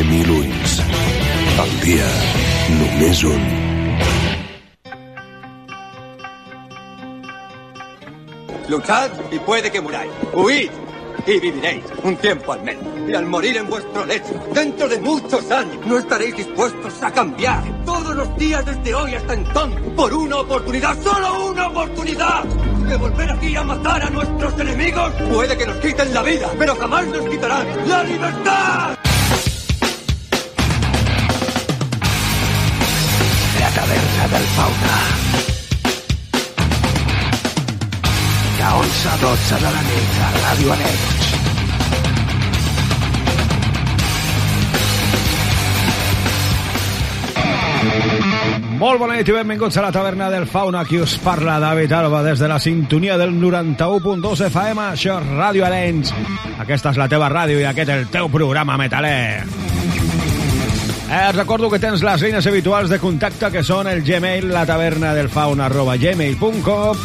té mil ulls. Al dia, només un. Luchad y puede que muráis. Huid y viviréis un tiempo al menos. Y al morir en vuestro lecho, dentro de muchos años, no estaréis dispuestos a cambiar todos los días desde hoy hasta entonces por una oportunidad, solo una oportunidad. De volver aquí a matar a nuestros enemigos. Puede que nos quiten la vida, pero jamás nos quitarán la libertad. Del fauna. De 11 a 12 de la nit a Ràdio Anecs. Molt bona nit i benvinguts a la taverna del Fauna. Aquí us parla David Alba des de la sintonia del 91.2 FM. Això és Ràdio Arenys. Aquesta és la teva ràdio i aquest el teu programa metaler. Eh, recordo que tens les línies habituals de contacte que són el Gmail, la taverna del fauna arroba gmail.com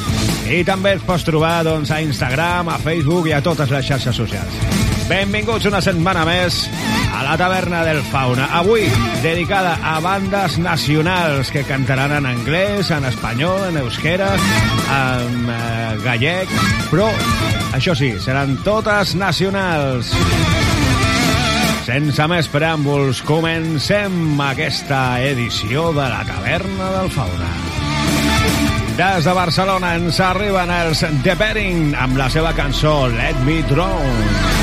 i també els pots trobar doncs, a Instagram, a Facebook i a totes les xarxes socials. Benvinguts una setmana més a la taverna del fauna. Avui dedicada a bandes nacionals que cantaran en anglès, en espanyol, en euskera, en eh, gallec, però això sí, seran totes nacionals. Sense més preàmbuls, comencem aquesta edició de la Taverna del Fauna. Des de Barcelona ens arriben els The Betting amb la seva cançó Let Me Drown.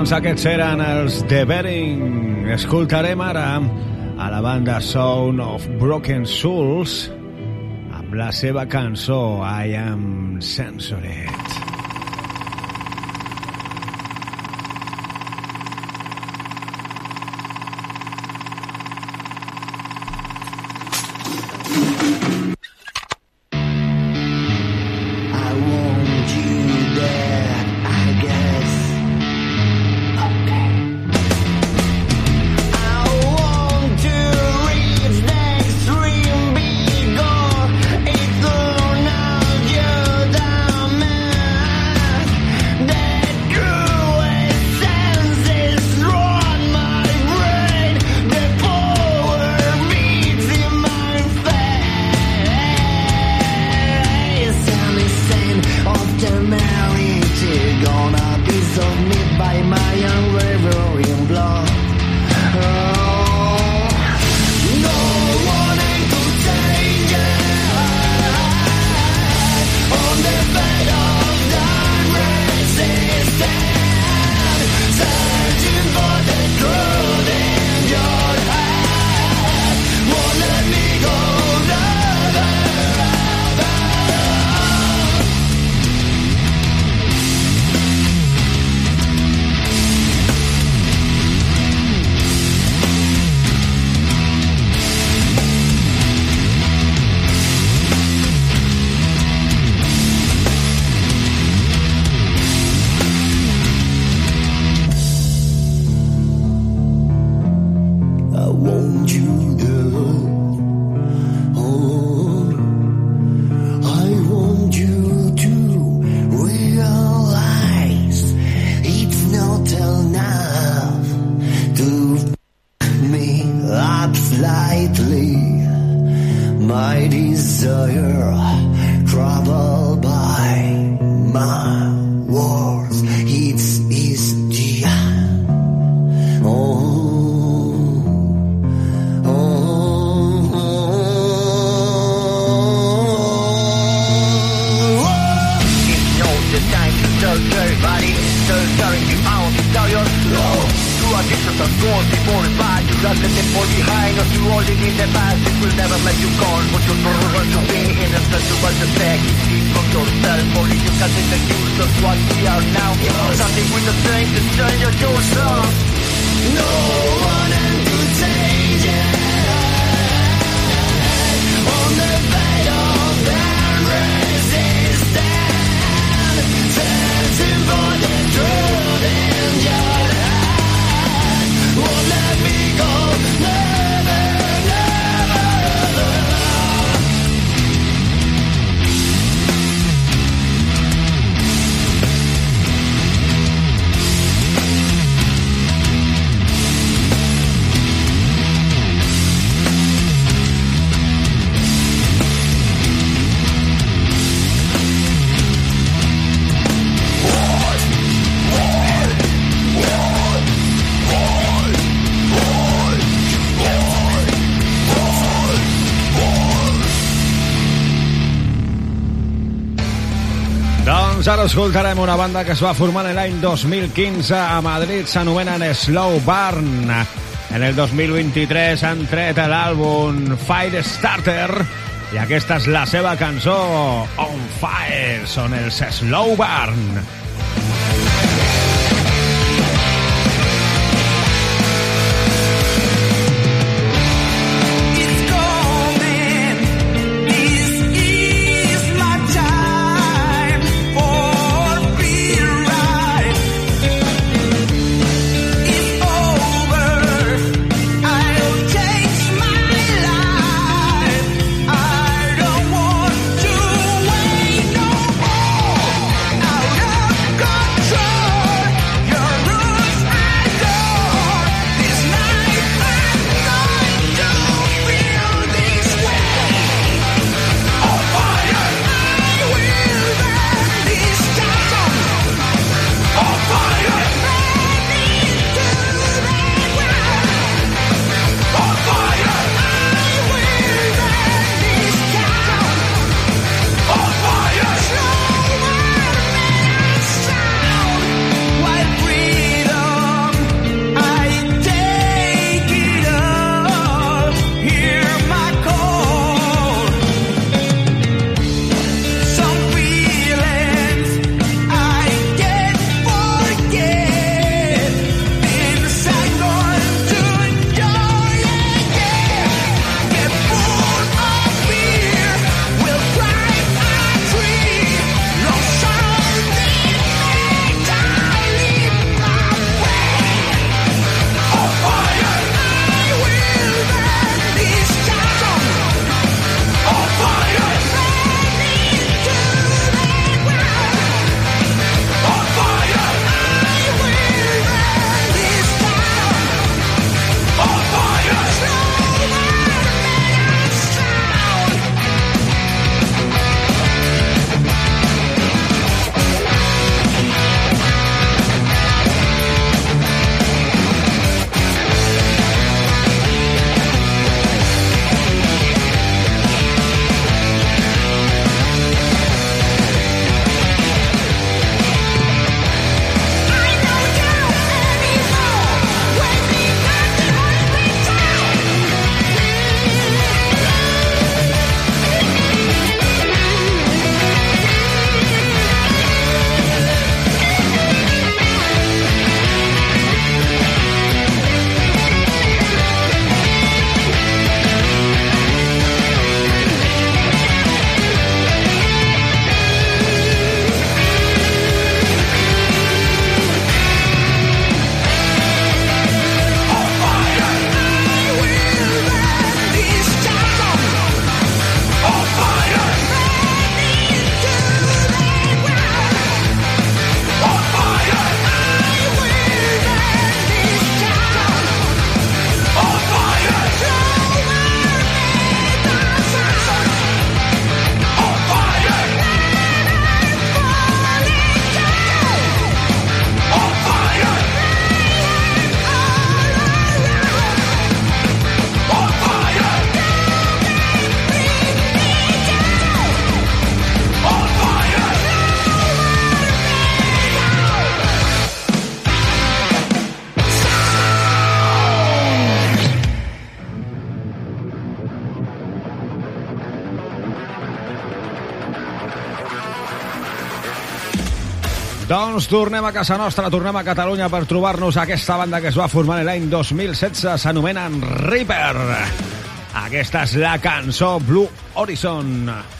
Doncs aquests eren els The Bering. Escoltarem ara a la banda Sound of Broken Souls amb la seva cançó I Am Censored. Ara escoltarem una banda que es va formar en l'any 2015 a Madrid, s'anomenen Slow Barn. En el 2023 han tret l'àlbum Fire Starter i aquesta és la seva cançó On Fire, són els Slow Barn. Doncs tornem a casa nostra, tornem a Catalunya per trobar-nos aquesta banda que es va formar l'any 2016, s'anomenen Reaper. Aquesta és la cançó Blue Horizon.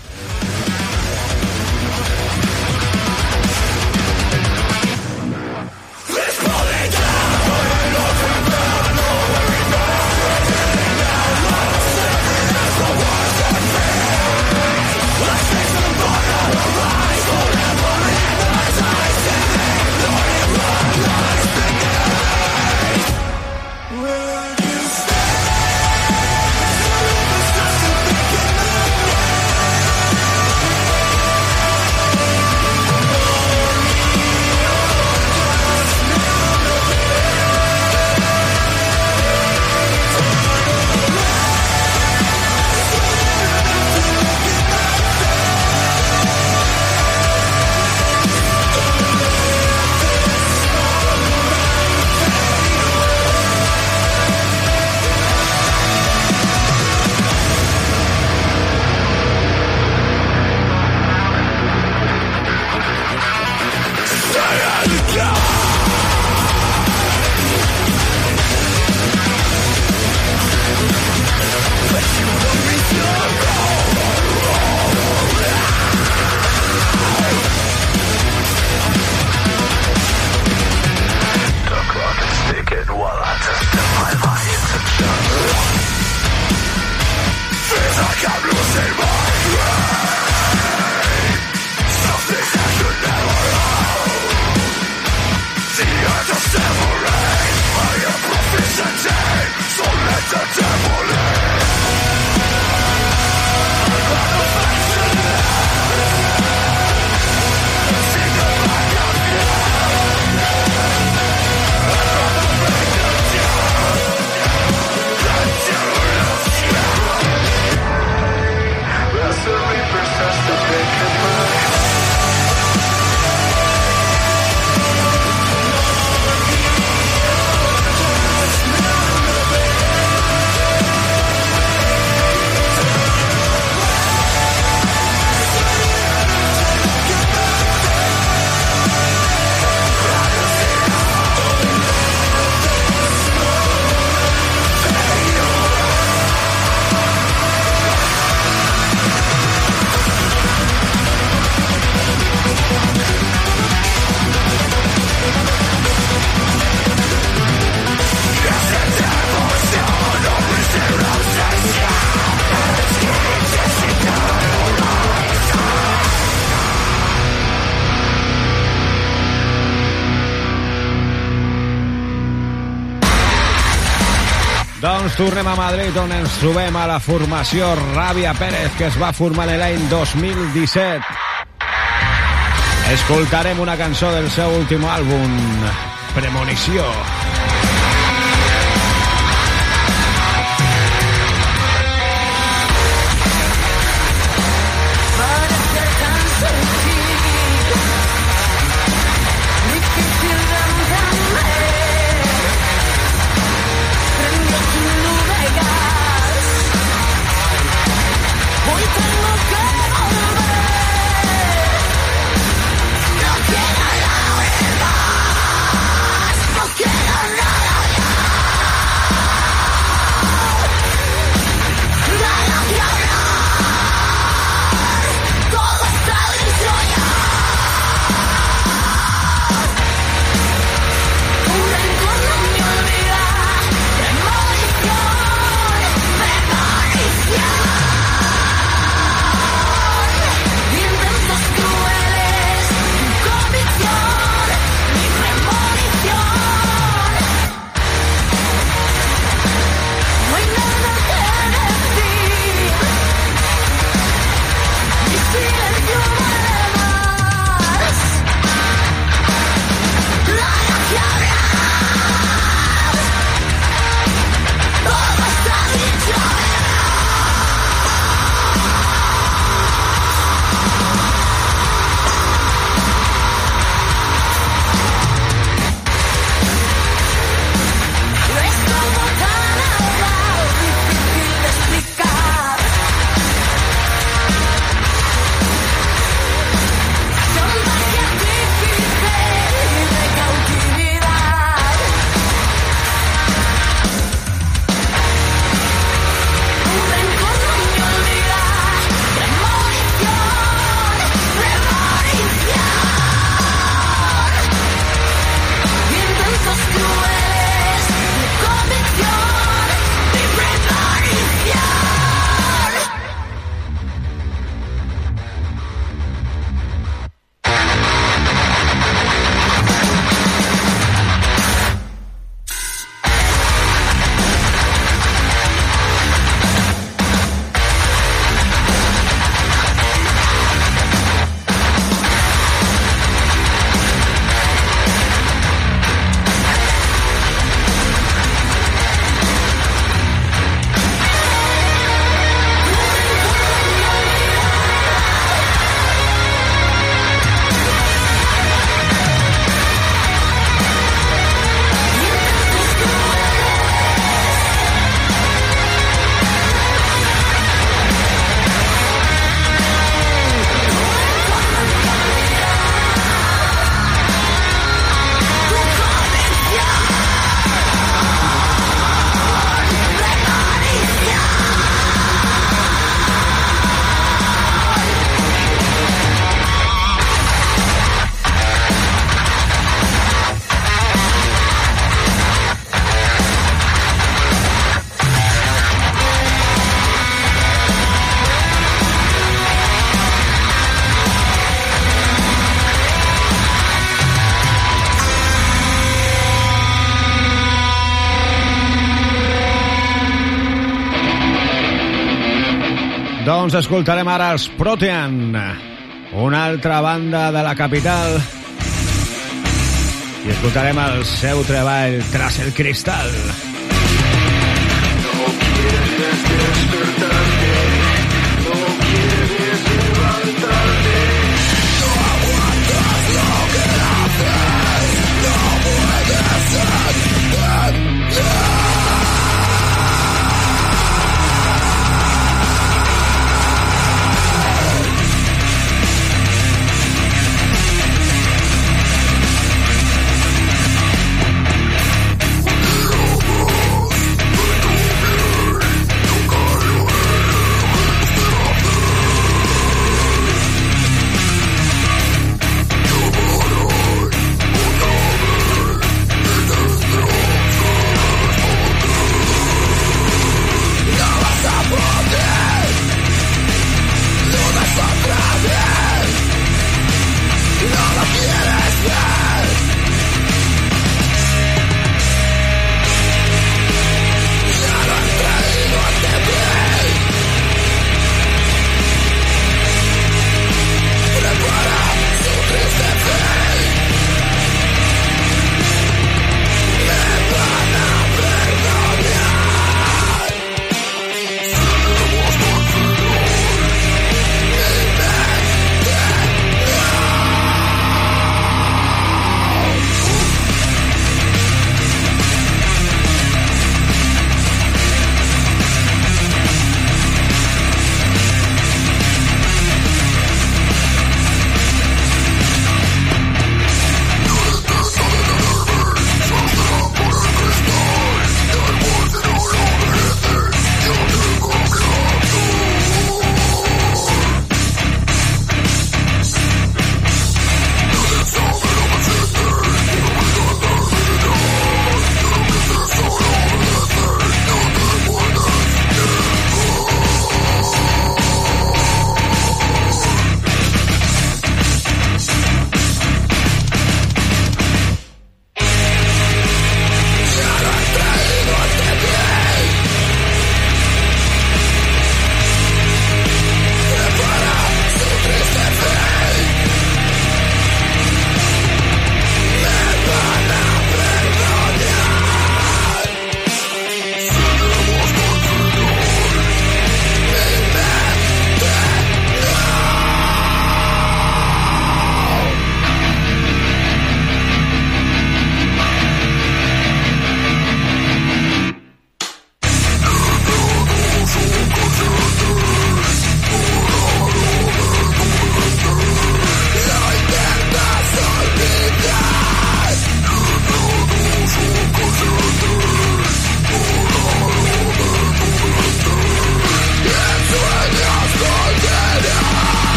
Tornem a Madrid on ens trobem a la formació Ràbia Pérez que es va formar l'any 2017. Escoltarem una cançó del seu últim àlbum, Premonició. Get Doncs escoltarem ara els Protean, una altra banda de la capital, i escoltarem el seu treball Tras el Cristal. No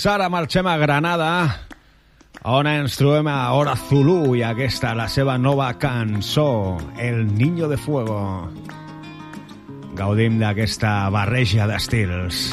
Doncs ara marxem a Granada, on ens trobem a Hora Zulu i aquesta, la seva nova cançó, El Niño de Fuego. Gaudim d'aquesta barreja d'estils.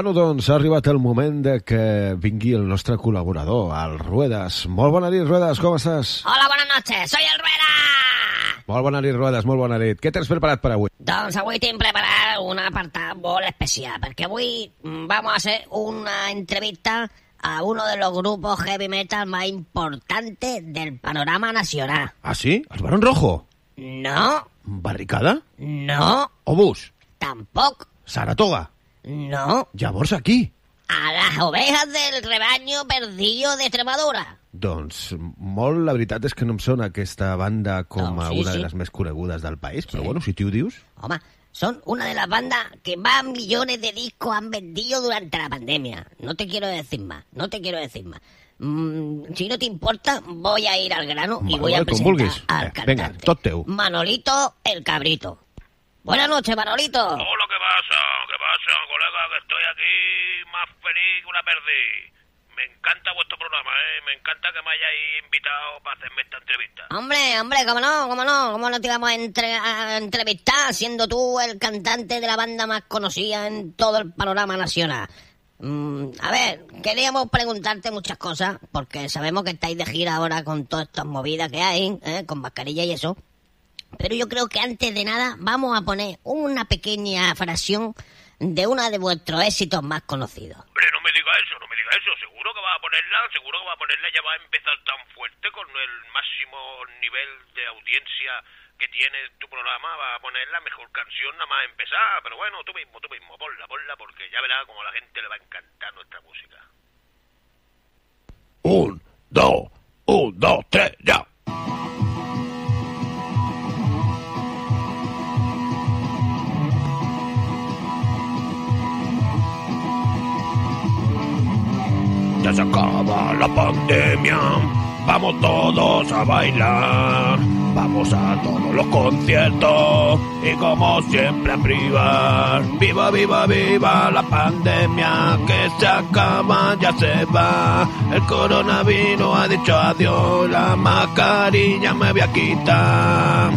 Bueno, doncs ha arribat el moment de que vingui el nostre col·laborador, el Ruedas. Molt bona nit, Ruedas, com estàs? Hola, buenas noches, soy el Rueda. Molt bona nit, Ruedas, molt bona nit. Què tens preparat per avui? Doncs avui tinc preparat un apartat molt especial, perquè avui mm, vamos a hacer una entrevista a uno de los grupos heavy metal más importantes del panorama nacional. Ah, sí? Els Barón Rojo? No, Barricada? no, Obús? tampoc, Saratoga? No, Llavors aquí? a las ovejas del rebaño perdido de Extremadura. Doncs molt, la veritat és que no em sona aquesta banda com a sí, una sí. de les més conegudes del país, però Sí. bueno, si tu ho dius... Home, son una de las bandas que más millones de discos han vendido durante la pandemia. No te quiero decir más, no te quiero decir más. Mm, si no te importa, voy a ir al grano y voy a presentar al cantante. venga, tot teu. Manolito el Cabrito. Buenas noches, Manolito. Hola, ¿qué pasa? ¿Qué pasa, colega? Que estoy aquí más feliz que una perdí. Me encanta vuestro programa, ¿eh? Me encanta que me hayáis invitado para hacerme esta entrevista. Hombre, hombre, cómo no, cómo no, cómo no te íbamos a, entre- a entrevistar siendo tú el cantante de la banda más conocida en todo el panorama nacional. Mm, a ver, queríamos preguntarte muchas cosas, porque sabemos que estáis de gira ahora con todas estas movidas que hay, ¿eh? con mascarilla y eso. Pero yo creo que antes de nada vamos a poner una pequeña fracción de uno de vuestros éxitos más conocidos. Hombre, no me diga eso, no me diga eso. Seguro que va a ponerla, seguro que va a ponerla, ya va a empezar tan fuerte con el máximo nivel de audiencia que tiene tu programa, va a poner la mejor canción nada más empezar. Pero bueno, tú mismo, tú mismo, ponla, ponla, porque ya verás como a la gente le va a encantar nuestra música. Un, dos, un, dos, tres, ya. Se acaba la pandemia, vamos todos a bailar, vamos a todos los conciertos y como siempre a privar. Viva, viva, viva la pandemia que se acaba, ya se va. El coronavirus ha dicho adiós, la mascarilla me voy a quitar.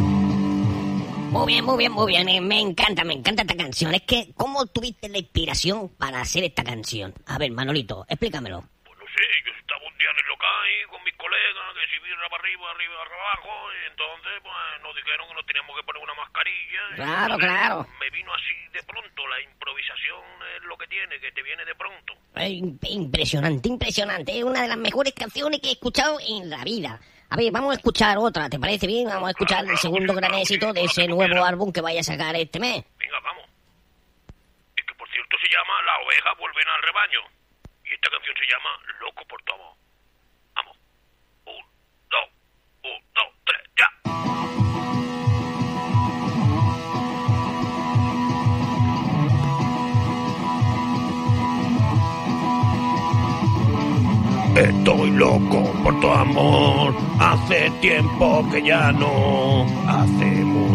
Muy bien, muy bien, muy bien. eh, Me encanta, me encanta esta canción. Es que, ¿cómo tuviste la inspiración para hacer esta canción? A ver, Manolito, explícamelo. Sé, yo estaba un día en el local ahí con mis colegas, que si birra para arriba, arriba para abajo, y entonces pues nos dijeron que nos teníamos que poner una mascarilla. Claro, claro. Me vino así de pronto, la improvisación es lo que tiene, que te viene de pronto. Im- impresionante, impresionante. Es una de las mejores canciones que he escuchado en la vida. A ver, vamos a escuchar otra, ¿te parece bien? Vamos a escuchar el segundo gran éxito de ese nuevo álbum que vaya a sacar este mes. Venga, vamos. Es que por cierto se llama Las ovejas vuelven al rebaño. Esta canción se llama Loco por tu amor. Vamos. Un, dos, un, dos, tres, ya. Estoy loco por tu amor, hace tiempo que ya no, hace mucho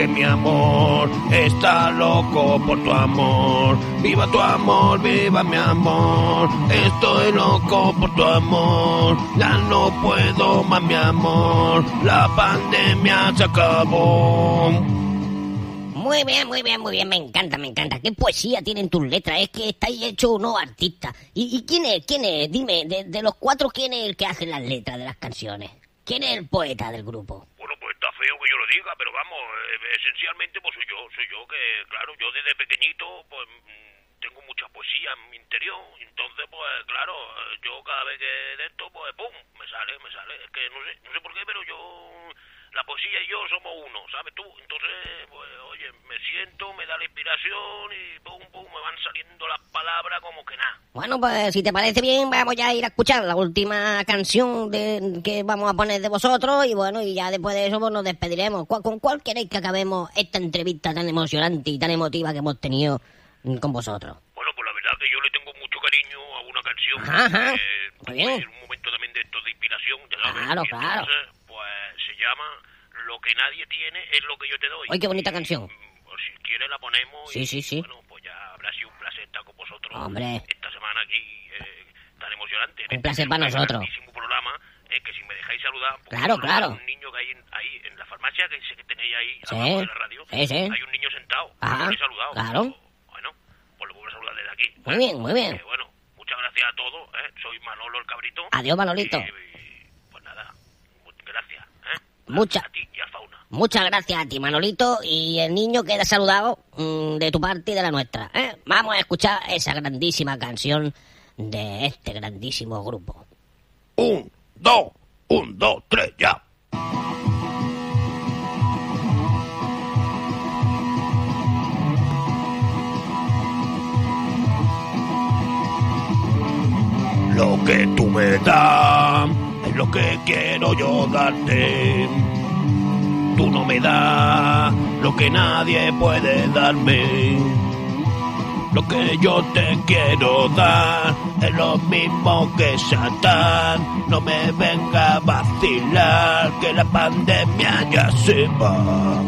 que mi amor está loco por tu amor. Viva tu amor, viva mi amor, estoy loco por tu amor, ya no puedo más mi amor, la pandemia se acabó. Muy bien, muy bien, muy bien, me encanta, me encanta. ¿Qué poesía tienen tus letras? Es que estáis hechos unos artistas. ¿Y, y quién es? ¿Quién es? Dime, de, de los cuatro, ¿quién es el que hace las letras de las canciones? ¿Quién es el poeta del grupo? Bueno, pues está feo que yo lo diga, pero vamos, eh, esencialmente pues soy yo, soy yo que, claro, yo desde pequeñito pues mm, tengo mucha poesía en mi interior, entonces pues claro, eh, yo cada vez que de esto pues pum, me sale, me sale, es que no sé, no sé por qué, pero yo, la poesía y yo somos uno, ¿sabes tú? Entonces, pues oye, me siento, inspiración y pum, pum, me van saliendo las palabras como que nada. Bueno, pues si te parece bien, vamos ya a ir a escuchar la última canción de, que vamos a poner de vosotros y bueno, y ya después de eso pues nos despediremos. ¿Cuál- ¿Con cuál queréis que acabemos esta entrevista tan emocionante y tan emotiva que hemos tenido con vosotros? Bueno, pues la verdad que yo le tengo mucho cariño a una canción. Ajá, ajá. Muy tuve bien. en un momento también de esto de inspiración, ya sabes. Claro, claro. Entonces, pues se llama Lo que nadie tiene es lo que yo te doy. Ay, qué bonita canción. Pues quieres la ponemos. Sí, y, sí, sí. Bueno, pues ya habrá sido un placer estar con vosotros. Hombre. Esta semana aquí eh, tan emocionante. en Un placer para nosotros. grandísimo programa. Es que si me dejáis saludar. porque Claro, claro. a Un niño que hay en- ahí en la farmacia que sé que tenéis ahí Sí, de la radio. sí, sí. Hay un niño sentado. No lo he saludado. claro. Bueno, pues lo a saludar desde aquí. Muy bien, muy bien. Eh, bueno, muchas gracias a todos. ¿eh? Soy Manolo el Cabrito. Adiós, Manolito. Y, pues nada, gracias. ¿eh? Mucha- A ti y a Fauna. Muchas gracias a ti, Manolito, y el niño queda saludado mm, de tu parte y de la nuestra. ¿eh? Vamos a escuchar esa grandísima canción de este grandísimo grupo. Un, dos, un, dos, tres, ya. Lo que tú me das es lo que quiero yo darte. Tú no me das lo que nadie puede darme. Lo que yo te quiero dar es lo mismo que Satán. No me venga a vacilar que la pandemia ya se va.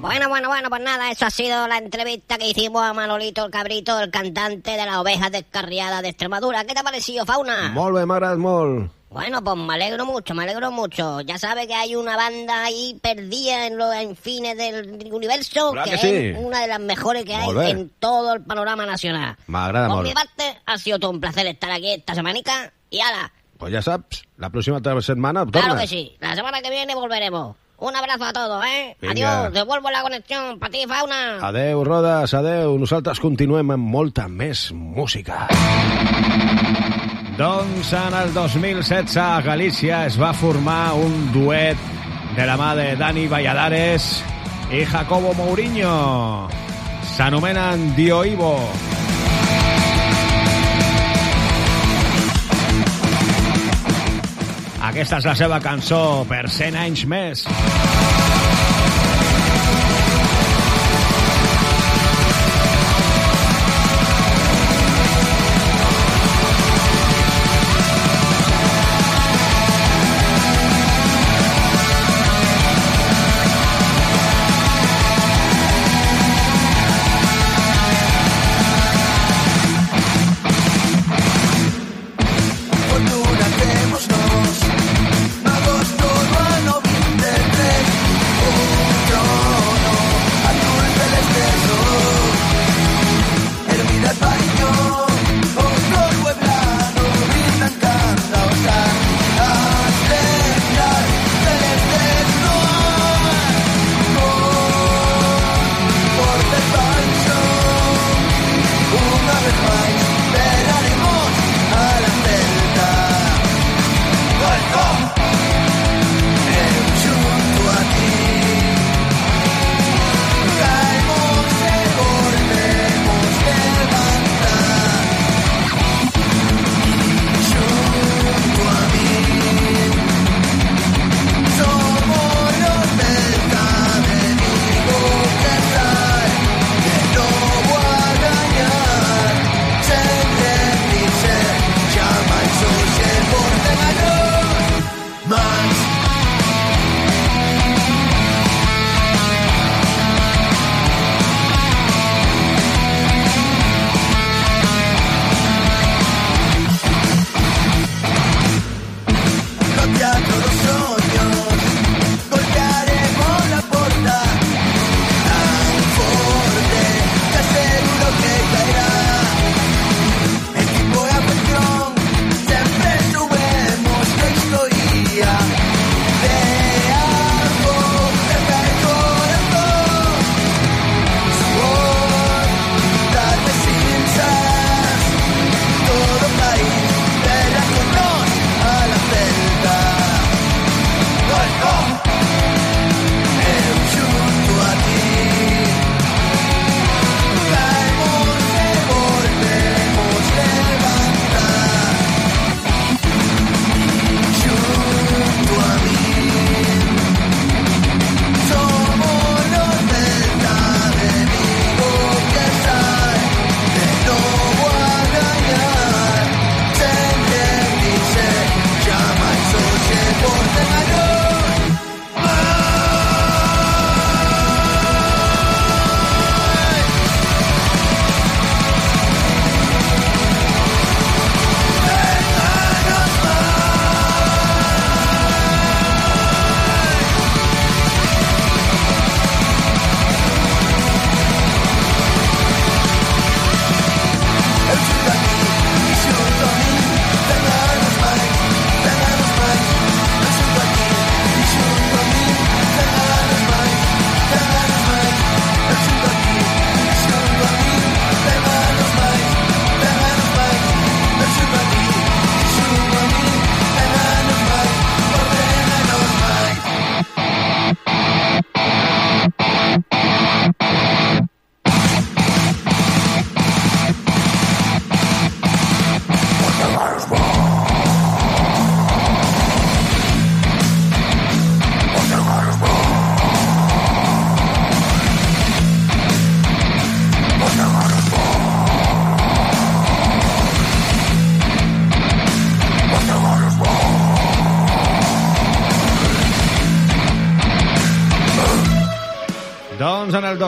Bueno, bueno, bueno, pues nada, eso ha sido la entrevista que hicimos a Manolito el Cabrito, el cantante de las ovejas descarriadas de Extremadura. ¿Qué te ha parecido, Fauna? Molt bé, m'ha agradat molt. Bueno, pues me alegro mucho, me alegro mucho. Ya sabe que hay una banda ahí perdida en los infines del universo Clar que, que sí. es una de las mejores que hay en todo el panorama nacional. M'agrada Por molt. mi parte, ha sido todo un placer estar aquí esta semanica. Y ala, Pues ja saps, la pròxima setmana claro tornes. que sí, la semana que viene volveremos. Un abrazo a todos, ¿eh? Vinga. Adiós, devuelvo la conexión para ti, Fauna. Adeu, Rodes, adeu. Nosaltres continuem amb molta més música. Doncs en el 2016 a Galícia es va formar un duet de la mà de Dani Valladares i Jacobo Mourinho. S'anomenen Dio Ivo. Aquesta és la seva cançó per 100 anys més.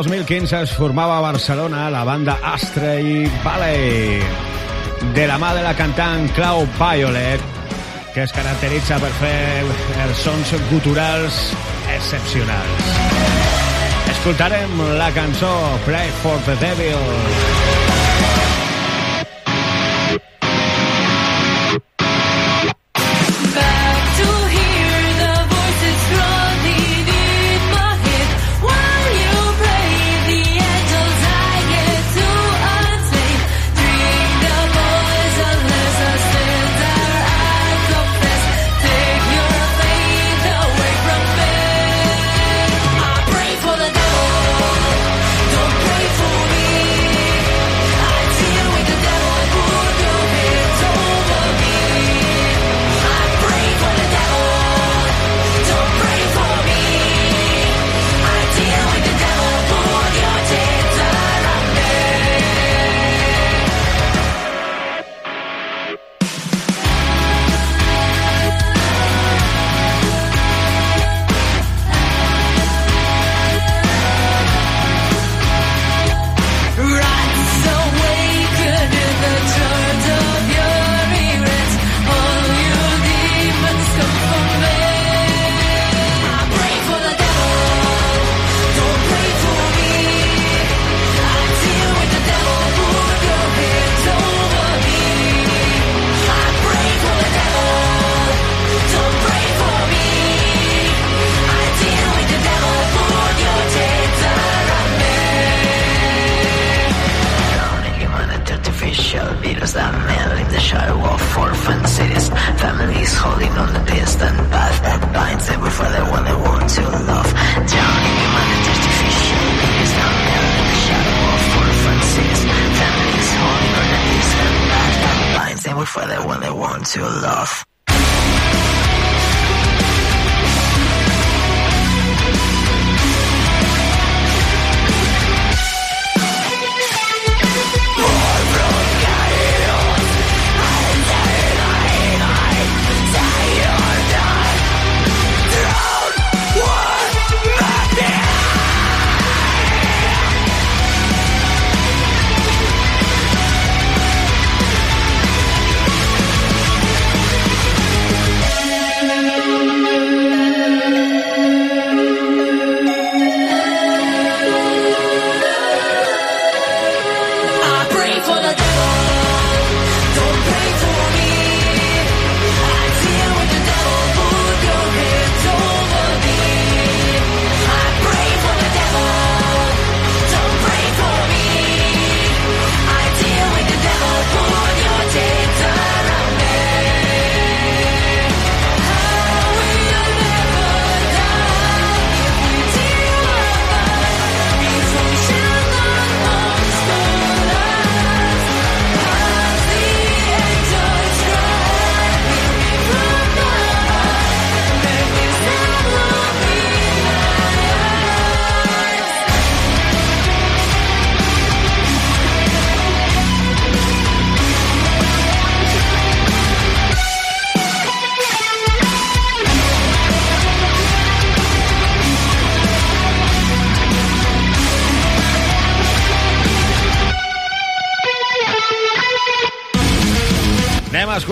2015 es formava a Barcelona la banda Astray Valley, de la mà de la cantant Clau Violet, que es caracteritza per fer els sons guturals excepcionals. Escoltarem la cançó Pray for the Devil.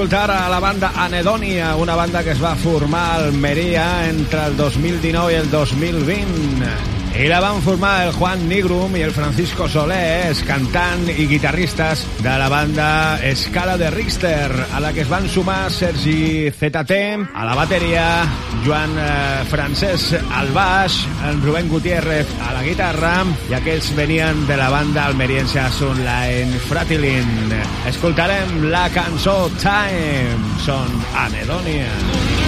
Escoltar a la banda Anedonia, una banda que es va formar a Almeria entre el 2019 i el 2020. I la van formar el Juan Nigrum i el Francisco Solés, cantant i guitarristes de la banda Escala de Richter, a la que es van sumar Sergi ZT a la bateria, Joan eh, Francesc al baix, en Rubén Gutiérrez a la guitarra i aquells venien de la banda almeriense Sunline Fratilin. Escoltarem la cançó Time, són Anedonia. En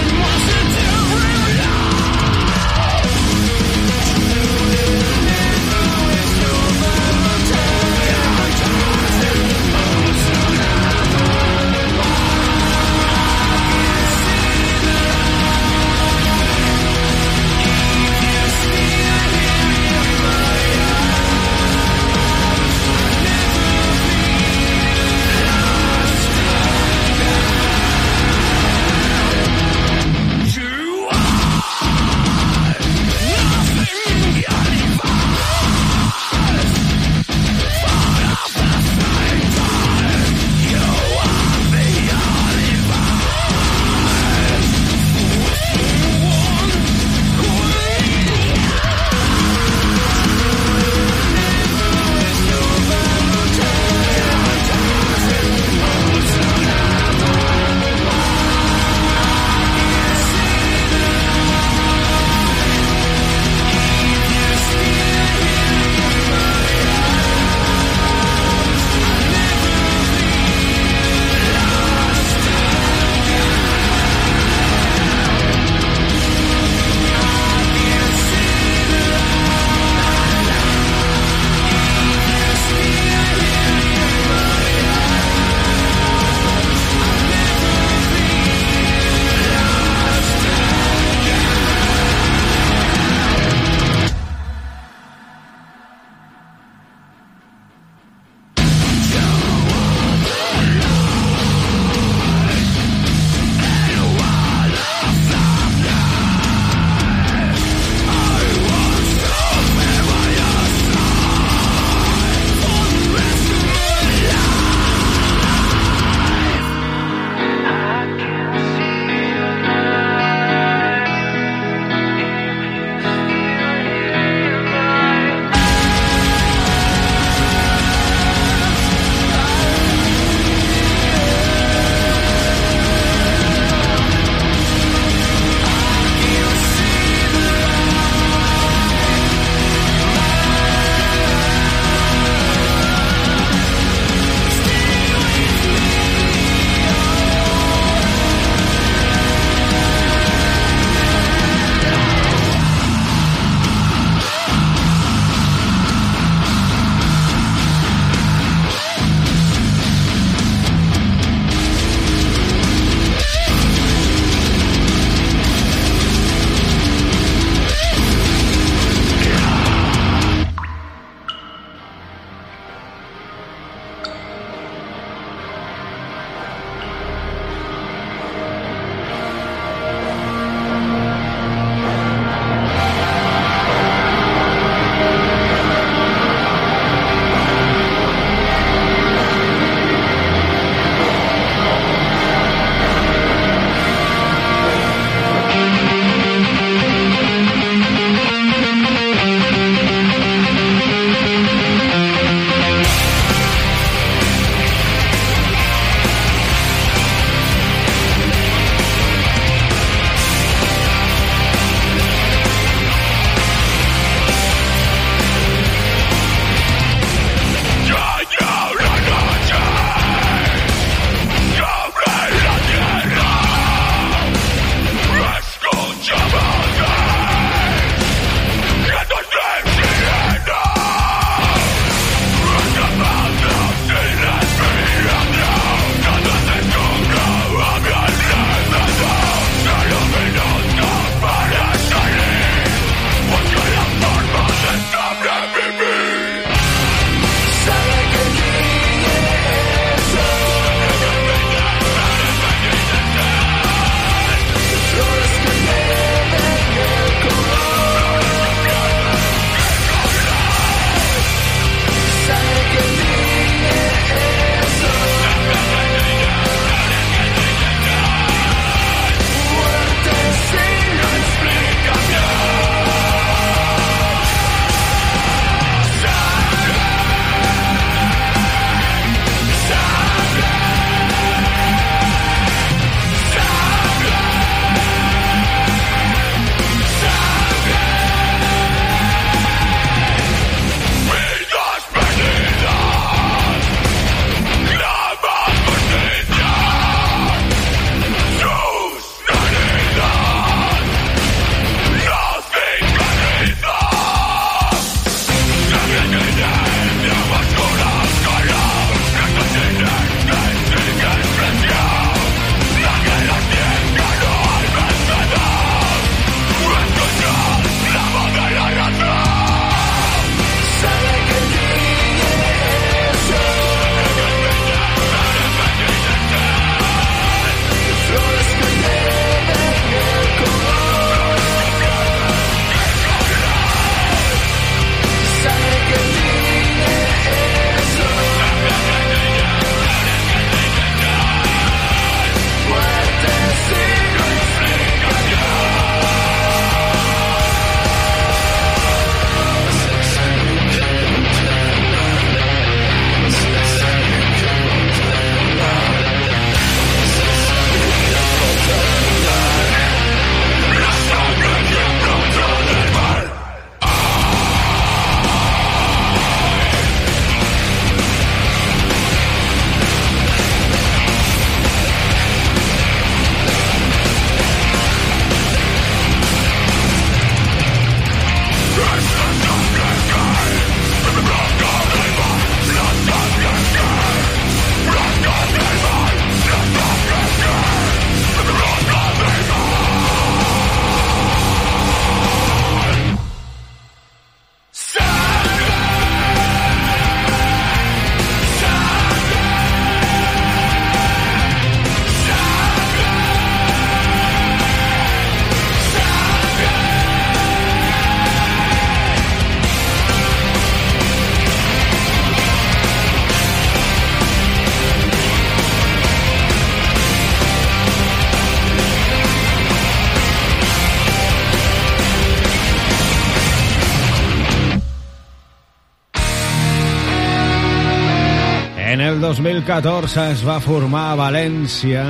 2014 es va formar a València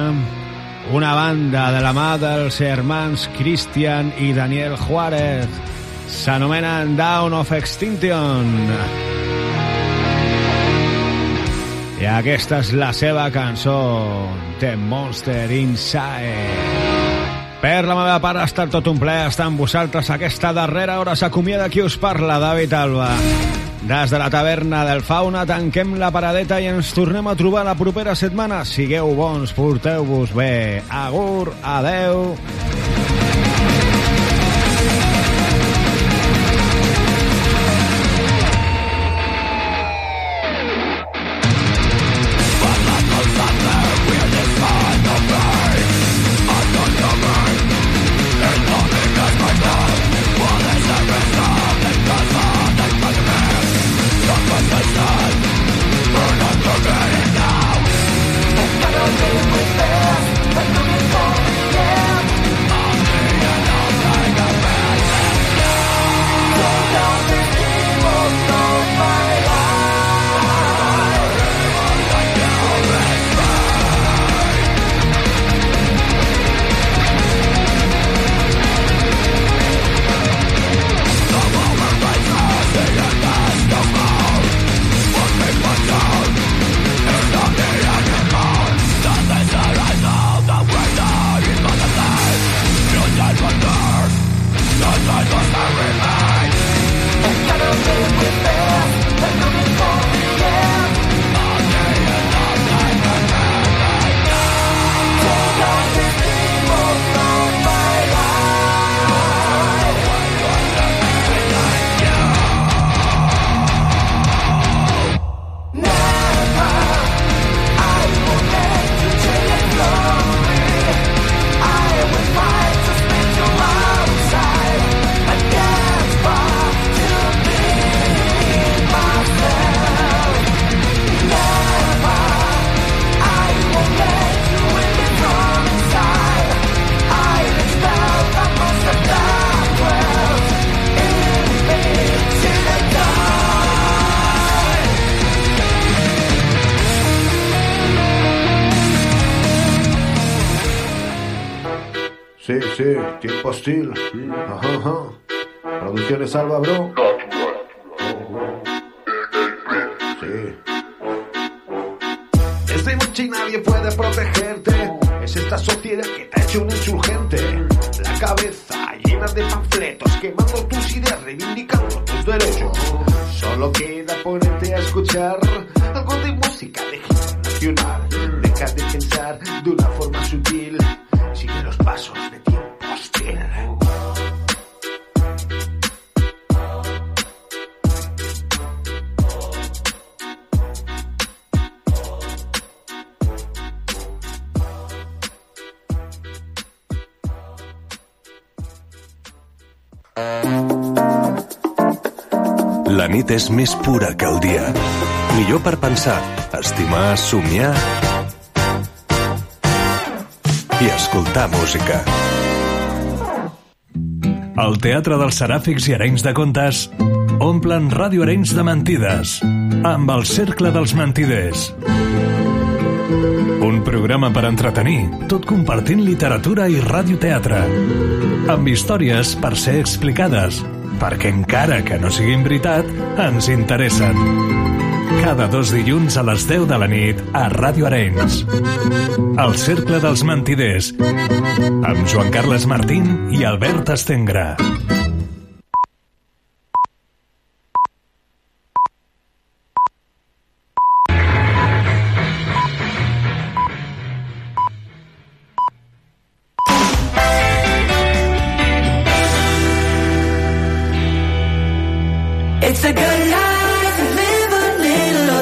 una banda de la mà dels germans Christian i Daniel Juárez. S'anomenen Down of Extinction. I aquesta és la seva cançó, The Monster Inside. Per la meva part ha estat tot un plaer estar amb vosaltres aquesta darrera hora. S'acomiada qui us parla, David Alba. Des de la taverna del Fauna tanquem la paradeta i ens tornem a trobar la propera setmana. Sigueu bons, porteu-vos bé. Agur, adeu. Sí, sí, tiempo hostil. Ajá, ajá. Producciones Alba, bro. Sí. Es de noche y nadie puede protegerte. Es esta sociedad que te ha hecho un insurgente. La cabeza llena de panfletos, quemando tus ideas, reivindicando tus derechos. Solo queda ponerte a escuchar algo de música de nacional. Deja de pensar nit és més pura que el dia. Millor per pensar, estimar, somiar i escoltar música. El Teatre dels Seràfics i Arenys de Contes omplen Ràdio Arenys de mentides amb el Cercle dels Mentiders. Un programa per entretenir, tot compartint literatura i radioteatre. Amb històries per ser explicades, perquè encara que no siguin veritat, ens interessen. Cada dos dilluns a les 10 de la nit a Ràdio Arenys. El Cercle dels Mentiders, amb Joan Carles Martín i Albert Estengra.